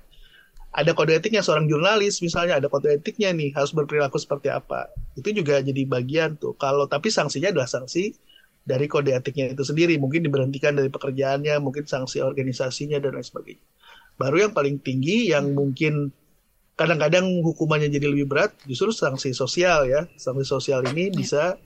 ada kode etiknya seorang jurnalis misalnya ada kode etiknya nih harus berperilaku seperti apa. Itu juga jadi bagian tuh. Kalau tapi sanksinya adalah sanksi dari kode etiknya itu sendiri. Mungkin diberhentikan dari pekerjaannya mungkin sanksi organisasinya dan lain sebagainya. Baru yang paling tinggi yang mungkin kadang-kadang hukumannya jadi lebih berat justru sanksi sosial ya. Sanksi sosial ini bisa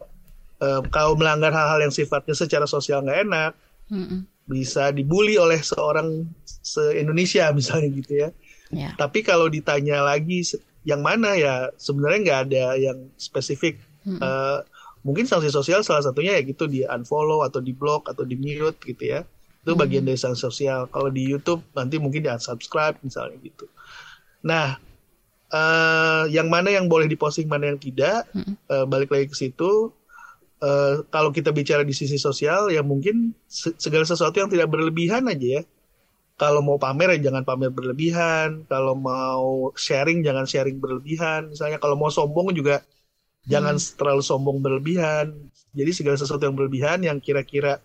uh, kalau melanggar hal-hal yang sifatnya secara sosial nggak enak mm -mm. bisa dibully oleh seorang se Indonesia misalnya gitu ya Yeah. Tapi kalau ditanya lagi yang mana ya sebenarnya nggak ada yang spesifik. Mm -hmm. uh, mungkin sanksi sosial salah satunya ya gitu di unfollow atau di block atau di mute gitu ya. Itu mm -hmm. bagian dari sanksi sosial. Kalau di YouTube nanti mungkin di unsubscribe misalnya gitu. Nah, uh, yang mana yang boleh diposting mana yang tidak, mm -hmm. uh, balik lagi ke situ. Uh, kalau kita bicara di sisi sosial ya mungkin segala sesuatu yang tidak berlebihan aja ya kalau mau pamer ya jangan pamer berlebihan, kalau mau sharing jangan sharing berlebihan. Misalnya kalau mau sombong juga Jangan terlalu sombong berlebihan. Jadi segala sesuatu yang berlebihan yang kira-kira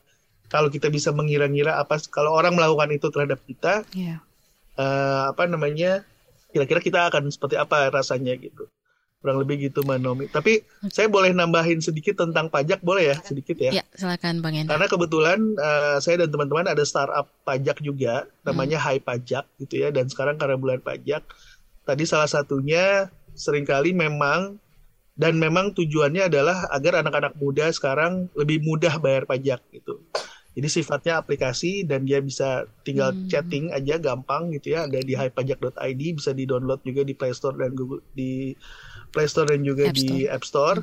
kalau kita bisa mengira-ngira apa kalau orang melakukan itu terhadap kita, Iya. eh, apa namanya? Kira-kira kita akan seperti apa rasanya gitu. Kurang lebih gitu Mbak Nomi. Tapi saya boleh nambahin sedikit tentang pajak boleh ya sedikit ya? Ya, silakan Bang Enda. Karena kebetulan eh, saya dan teman-teman ada startup pajak juga, namanya Hai Pajak gitu ya. Dan sekarang karena bulan pajak, tadi salah satunya sering kali memang dan memang tujuannya adalah agar anak-anak muda sekarang lebih mudah bayar pajak gitu. Jadi sifatnya aplikasi dan dia bisa tinggal Hmm. chatting aja gampang gitu ya. Ada di highpajak.id bisa di-download juga di Play Store dan Google di Play Store dan juga App di Store. App Store.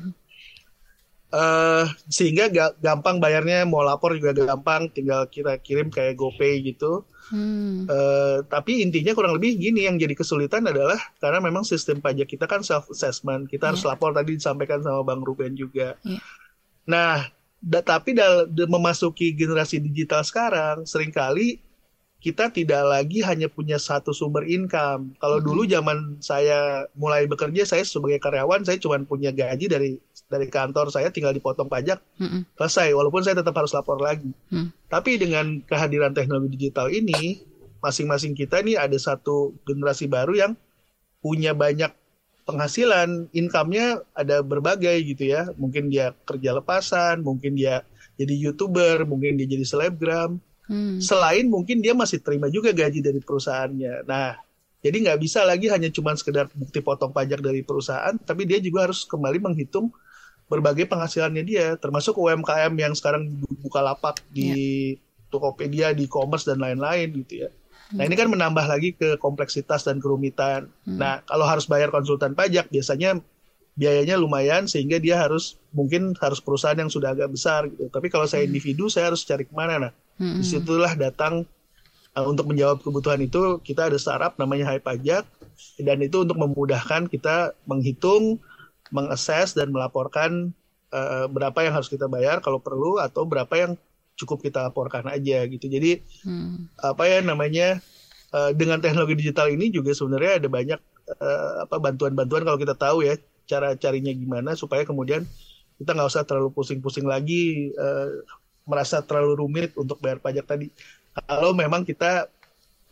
Eh, sehingga ga- gampang bayarnya mau lapor juga gampang tinggal kita kirim kayak GoPay gitu Hmm. Eh, tapi intinya kurang lebih gini yang jadi kesulitan adalah karena memang sistem pajak kita kan self assessment kita harus Iya. lapor tadi disampaikan sama Bang Ruben juga Iya. nah da- tapi dal- de- memasuki generasi digital sekarang sering kali kita tidak lagi hanya punya satu sumber income. Kalau dulu zaman saya mulai bekerja, saya sebagai karyawan, saya cuma punya gaji dari dari kantor saya, tinggal dipotong pajak, Mm-mm. selesai. Walaupun saya tetap harus lapor lagi. Hmm. Tapi dengan kehadiran teknologi digital ini, masing-masing kita nih ada satu generasi baru yang punya banyak penghasilan, income-nya ada berbagai gitu ya. Mungkin dia kerja lepasan, mungkin dia jadi youtuber, mungkin dia jadi selebgram. Hmm. Selain mungkin dia masih terima juga gaji dari perusahaannya. Nah, jadi nggak bisa lagi hanya cuma sekedar bukti potong pajak dari perusahaan, tapi dia juga harus kembali menghitung berbagai penghasilannya dia, termasuk UMKM yang sekarang buka lapak di Tokopedia, di e-commerce dan lain-lain gitu ya. Nah ini kan menambah lagi ke kompleksitas dan kerumitan. Nah kalau harus bayar konsultan pajak biasanya biayanya lumayan sehingga dia harus mungkin harus perusahaan yang sudah agak besar gitu. Tapi kalau saya individu saya harus cari ke mana nah? Mm-mm. Di situlah datang uh, untuk menjawab kebutuhan itu kita ada startup namanya Hai Pajak dan itu untuk memudahkan kita menghitung, mengakses dan melaporkan uh, berapa yang harus kita bayar kalau perlu atau berapa yang cukup kita laporkan aja gitu. Jadi Hmm. apa ya namanya uh, dengan teknologi digital ini juga sebenarnya ada banyak uh, apa bantuan-bantuan kalau kita tahu ya cara carinya gimana supaya kemudian kita nggak usah terlalu pusing-pusing lagi uh, merasa terlalu rumit untuk bayar pajak tadi. Kalau memang kita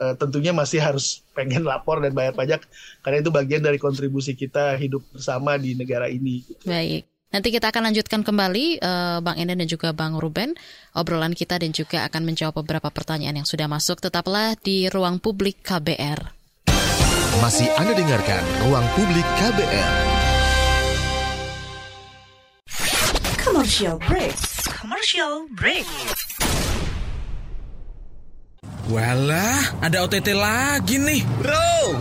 uh, tentunya masih harus pengen lapor dan bayar pajak karena itu bagian dari kontribusi kita hidup bersama di negara ini. Baik. Nanti kita akan lanjutkan kembali eh, Bang Enda dan juga Bang Ruben obrolan kita dan juga akan menjawab beberapa pertanyaan yang sudah masuk. Tetaplah di ruang publik KBR. Masih Anda dengarkan Ruang Publik KBR. Commercial break. Commercial break. Walah, ada OTT lagi nih. Bro,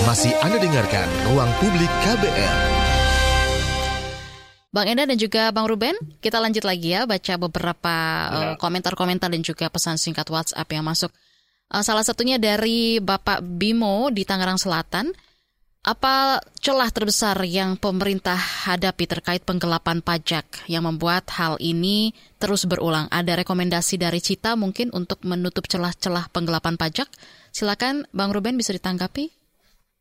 Masih Anda dengarkan Ruang Publik KBR. Bang Enda dan juga Bang Ruben, kita lanjut lagi ya baca beberapa eh, komentar-komentar dan juga pesan singkat WhatsApp yang masuk. Eh, salah satunya dari Bapak Bimo di Tangerang Selatan. Apa celah terbesar yang pemerintah hadapi terkait penggelapan pajak yang membuat hal ini terus berulang? Ada rekomendasi dari Cita mungkin untuk menutup celah-celah penggelapan pajak? Silakan Bang Ruben bisa ditanggapi.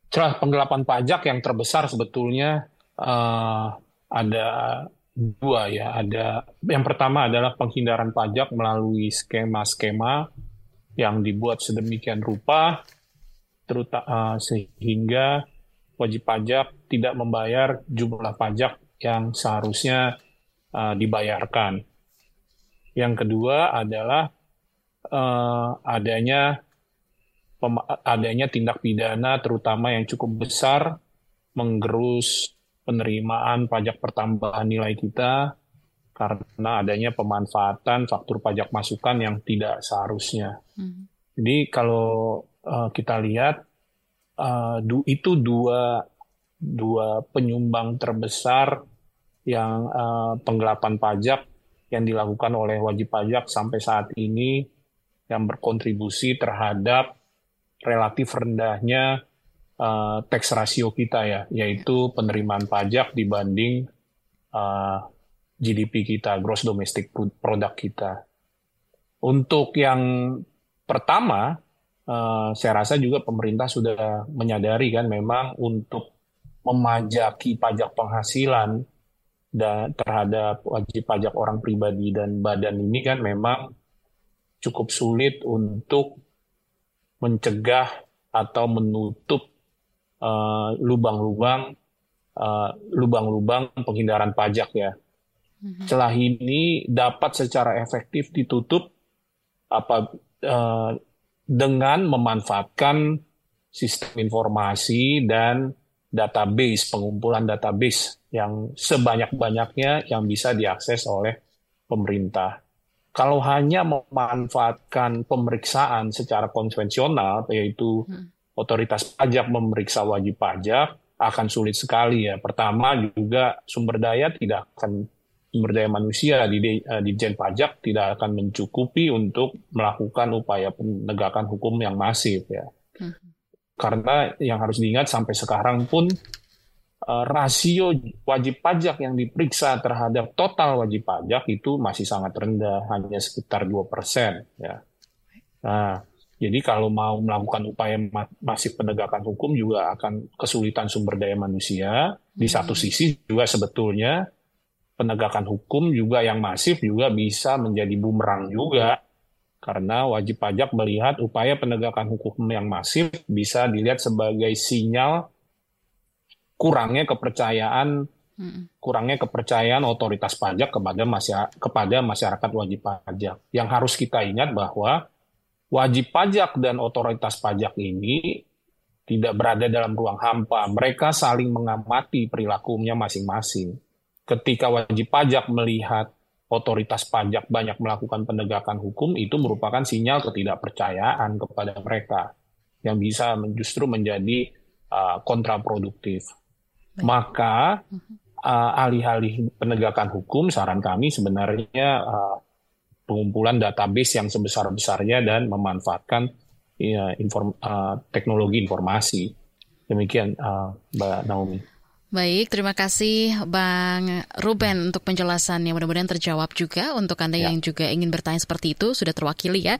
Celah penggelapan pajak yang terbesar sebetulnya eh, ada dua ya. Ada yang pertama adalah penghindaran pajak melalui skema-skema yang dibuat sedemikian rupa, terutama sehingga wajib pajak tidak membayar jumlah pajak yang seharusnya uh, dibayarkan. Yang kedua adalah uh, adanya adanya tindak pidana terutama yang cukup besar menggerus penerimaan pajak pertambahan nilai kita karena adanya pemanfaatan faktur pajak masukan yang tidak seharusnya. Hmm. Jadi kalau uh, kita lihat uh, du, itu dua dua penyumbang terbesar yang uh, penggelapan pajak yang dilakukan oleh wajib pajak sampai saat ini yang berkontribusi terhadap relatif rendahnya uh, tax ratio kita ya, yaitu penerimaan pajak dibanding uh, GDP kita, gross domestic product kita. Untuk yang pertama, uh, saya rasa juga pemerintah sudah menyadari kan memang untuk memajaki pajak penghasilan dan terhadap wajib pajak orang pribadi dan badan ini kan memang cukup sulit untuk mencegah atau menutup lubang-lubang uh, lubang-lubang penghindaran pajak ya hmm Celah ini dapat secara efektif ditutup apa uh, dengan memanfaatkan sistem informasi dan database pengumpulan database yang sebanyak-banyaknya yang bisa diakses oleh pemerintah. Kalau hanya memanfaatkan pemeriksaan secara konvensional, yaitu hmm. otoritas pajak memeriksa wajib pajak, akan sulit sekali ya. Pertama juga sumber daya tidak akan sumber daya manusia di Dijen Pajak tidak akan mencukupi untuk melakukan upaya penegakan hukum yang masif ya. Hmm. Karena yang harus diingat sampai sekarang pun uh, rasio wajib pajak yang diperiksa terhadap total wajib pajak itu masih sangat rendah, hanya sekitar 2% ya. Nah, jadi kalau mau melakukan upaya masif penegakan hukum juga akan kesulitan sumber daya manusia. Di satu hmm. sisi juga sebetulnya penegakan hukum juga yang masif juga bisa menjadi bumerang juga karena wajib pajak melihat upaya penegakan hukum yang masif bisa dilihat sebagai sinyal kurangnya kepercayaan kurangnya kepercayaan otoritas pajak kepada masyarakat, kepada masyarakat wajib pajak. Yang harus kita ingat bahwa wajib pajak dan otoritas pajak ini tidak berada dalam ruang hampa. Mereka saling mengamati perilakunya masing-masing ketika wajib pajak melihat otoritas pajak banyak melakukan penegakan hukum itu merupakan sinyal ketidakpercayaan kepada mereka yang bisa justru menjadi uh, kontraproduktif. Maka uh, alih-alih penegakan hukum, saran kami sebenarnya uh, pengumpulan database yang sebesar-besarnya dan memanfaatkan ya, inform, uh, teknologi informasi. Demikian, uh, Mbak Naomi. Baik, terima kasih Bang Ruben untuk penjelasannya. Mudah-mudahan terjawab juga untuk Anda ya. yang juga ingin bertanya seperti itu, sudah terwakili ya.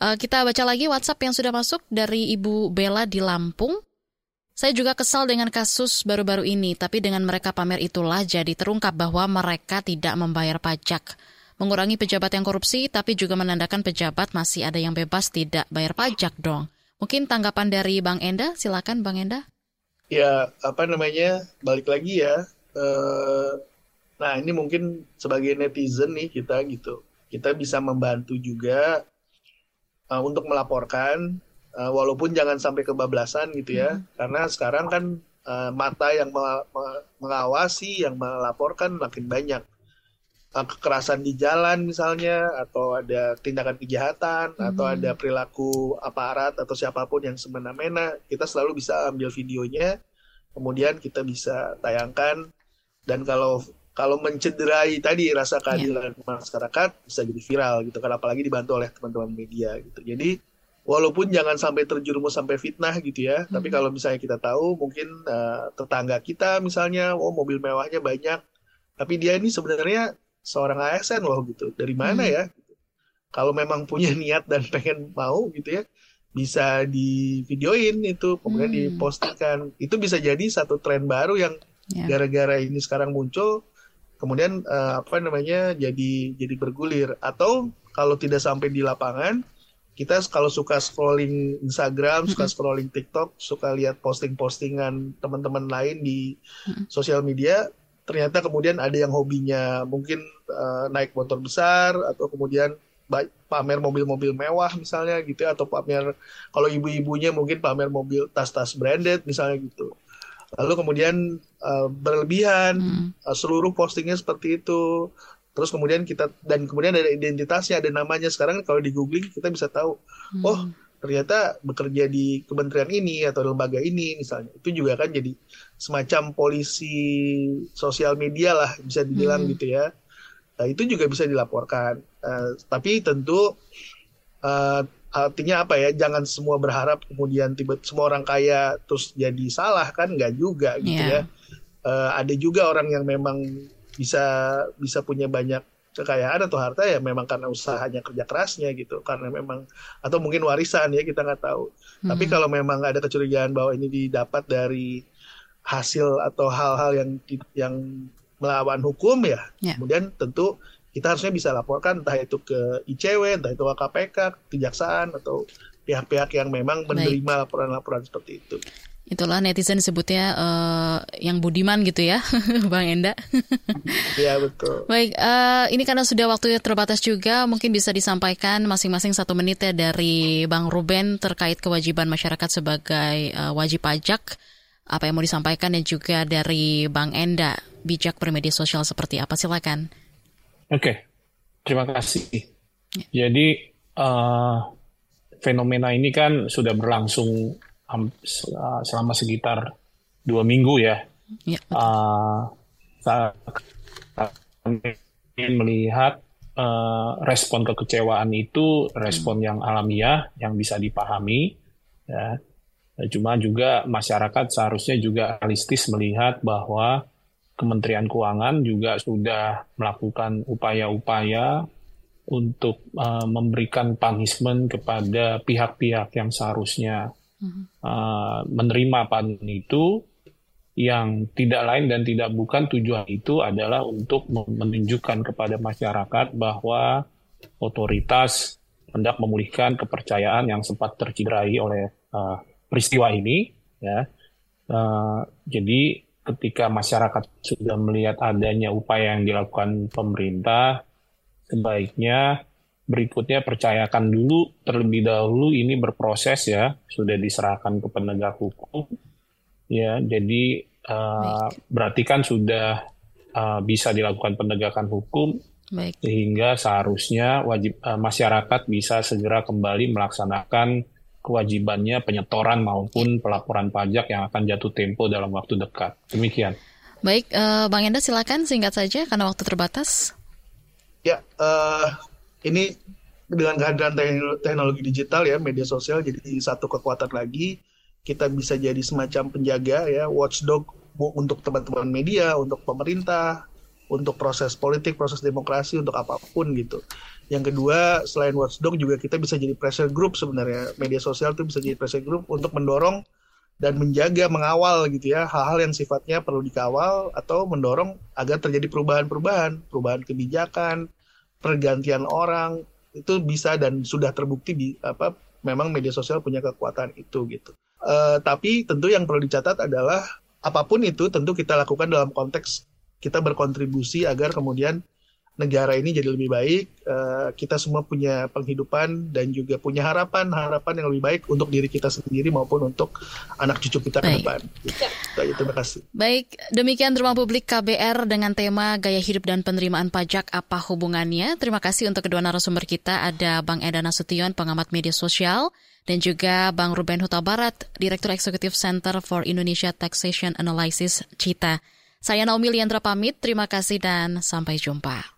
Uh, kita baca lagi WhatsApp yang sudah masuk dari Ibu Bella di Lampung. Saya juga kesal dengan kasus baru-baru ini, tapi dengan mereka pamer itulah jadi terungkap bahwa mereka tidak membayar pajak. Mengurangi pejabat yang korupsi, tapi juga menandakan pejabat masih ada yang bebas tidak bayar pajak dong. Mungkin tanggapan dari Bang Enda, silakan Bang Enda. Ya apa namanya? Balik lagi ya. Uh, nah ini mungkin sebagai netizen nih kita gitu. Kita bisa membantu juga uh, untuk melaporkan uh, walaupun jangan sampai kebablasan gitu ya hmm. karena sekarang kan uh, mata yang mengawasi yang melaporkan makin banyak Eh, kekerasan di jalan misalnya atau ada tindakan kejahatan hmm. atau ada perilaku aparat atau siapa pun yang semena-mena kita selalu bisa ambil videonya kemudian kita bisa tayangkan dan kalau kalau mencederai tadi rasa keadilan yeah. masyarakat bisa jadi viral gitu kan apalagi dibantu oleh teman-teman media gitu jadi walaupun jangan sampai terjerumus sampai fitnah gitu ya hmm. tapi kalau misalnya kita tahu mungkin uh, tetangga kita misalnya oh mobil mewahnya banyak tapi dia ini sebenarnya seorang ASN loh gitu dari mana hmm. ya kalau memang punya niat dan pengen mau gitu ya bisa di videoin itu kemudian hmm. dipostingkan itu bisa jadi satu tren baru yang ya. gara-gara yeah. ini sekarang muncul kemudian uh, apa namanya jadi jadi bergulir atau kalau tidak sampai di lapangan kita kalau suka scrolling Instagram, suka scrolling TikTok, suka lihat posting-postingan teman-teman lain di sosial media, ternyata kemudian ada yang hobinya mungkin uh, naik motor besar atau kemudian pamer mobil-mobil mewah misalnya gitu atau pamer kalau ibu-ibunya mungkin pamer mobil tas-tas branded misalnya gitu. Lalu kemudian uh, berlebihan hmm. uh, seluruh postingnya seperti itu terus kemudian kita dan kemudian ada identitasnya ada namanya. Sekarang kalau di googling kita bisa tahu hmm. oh ternyata bekerja di kementerian ini atau lembaga ini misalnya. Itu juga kan jadi semacam polisi sosial media lah bisa dibilang hmm. gitu ya. Nah, itu juga bisa dilaporkan. Uh, tapi tentu uh, artinya apa ya? Jangan semua berharap kemudian tiba semua orang kaya terus jadi salah kan? Nggak juga gitu yeah. ya. Uh, ada juga orang yang memang bisa bisa punya banyak kekayaan atau harta ya memang karena usahanya kerja kerasnya gitu karena memang atau mungkin warisan ya kita nggak tahu hmm. tapi kalau memang ada kecurigaan bahwa ini didapat dari hasil atau hal-hal yang yang melawan hukum ya yeah. kemudian tentu kita harusnya bisa laporkan entah itu ke ICW entah itu ke KPK kejaksaan atau pihak-pihak yang memang menerima laporan-laporan seperti itu Itulah netizen sebutnya uh, yang budiman gitu ya, Bang Enda. Iya betul. Baik, uh, ini karena sudah waktunya terbatas juga, mungkin bisa disampaikan masing-masing satu menit ya dari Bang Ruben terkait kewajiban masyarakat sebagai uh, wajib pajak. Apa yang mau disampaikan dan juga dari Bang Enda, bijak bermedia sosial seperti apa? Silakan. Oke, terima kasih. Ya. Jadi uh, fenomena ini kan sudah berlangsung selama sekitar dua minggu ya. ya uh, melihat uh, respon kekecewaan itu respon hmm. yang alamiah yang bisa dipahami ya cuma juga masyarakat seharusnya juga realistis melihat bahwa Kementerian Keuangan juga sudah melakukan upaya-upaya untuk uh, memberikan punishment kepada pihak-pihak yang seharusnya uh, menerima panen itu yang tidak lain dan tidak bukan tujuan itu adalah untuk menunjukkan kepada masyarakat bahwa otoritas hendak memulihkan kepercayaan yang sempat tercederai oleh uh, peristiwa ini ya. Uh, jadi ketika masyarakat sudah melihat adanya upaya yang dilakukan pemerintah sebaiknya berikutnya percayakan dulu terlebih dahulu ini berproses ya sudah diserahkan ke penegak hukum ya jadi uh, berarti kan sudah uh, bisa dilakukan penegakan hukum Baik. sehingga seharusnya wajib uh, masyarakat bisa segera kembali melaksanakan kewajibannya penyetoran maupun pelaporan pajak yang akan jatuh tempo dalam waktu dekat demikian. Baik, uh, Bang Enda silakan singkat saja karena waktu terbatas. Ya, uh, ini dengan kehadiran teknologi digital ya media sosial jadi satu kekuatan lagi kita bisa jadi semacam penjaga ya watchdog untuk teman-teman media untuk pemerintah untuk proses politik proses demokrasi untuk apa pun gitu. Yang kedua selain watchdog juga kita bisa jadi pressure group sebenarnya. Media sosial itu bisa jadi pressure group untuk mendorong dan menjaga mengawal gitu ya. Hal-hal yang sifatnya perlu dikawal atau mendorong agar terjadi perubahan-perubahan perubahan kebijakan pergantian orang itu bisa dan sudah terbukti di apa memang media sosial punya kekuatan itu gitu. Uh, tapi tentu yang perlu dicatat adalah apa pun itu tentu kita lakukan dalam konteks kita berkontribusi agar kemudian negara ini jadi lebih baik. Uh, kita semua punya penghidupan dan juga punya harapan-harapan yang lebih baik untuk diri kita sendiri maupun untuk anak cucu kita baik. ke depan. Gitu. Terima kasih. Baik, demikian Ruang Publik KBR dengan tema Gaya Hidup dan Penerimaan Pajak apa hubungannya. Terima kasih untuk kedua narasumber kita. Ada Bang Eda Nasution, pengamat media sosial, dan juga Bang Ruben Huta Barat, Direktur Eksekutif Center for Indonesia Taxation Analysis, CITA. Saya Naomi Liandra pamit, terima kasih dan sampai jumpa.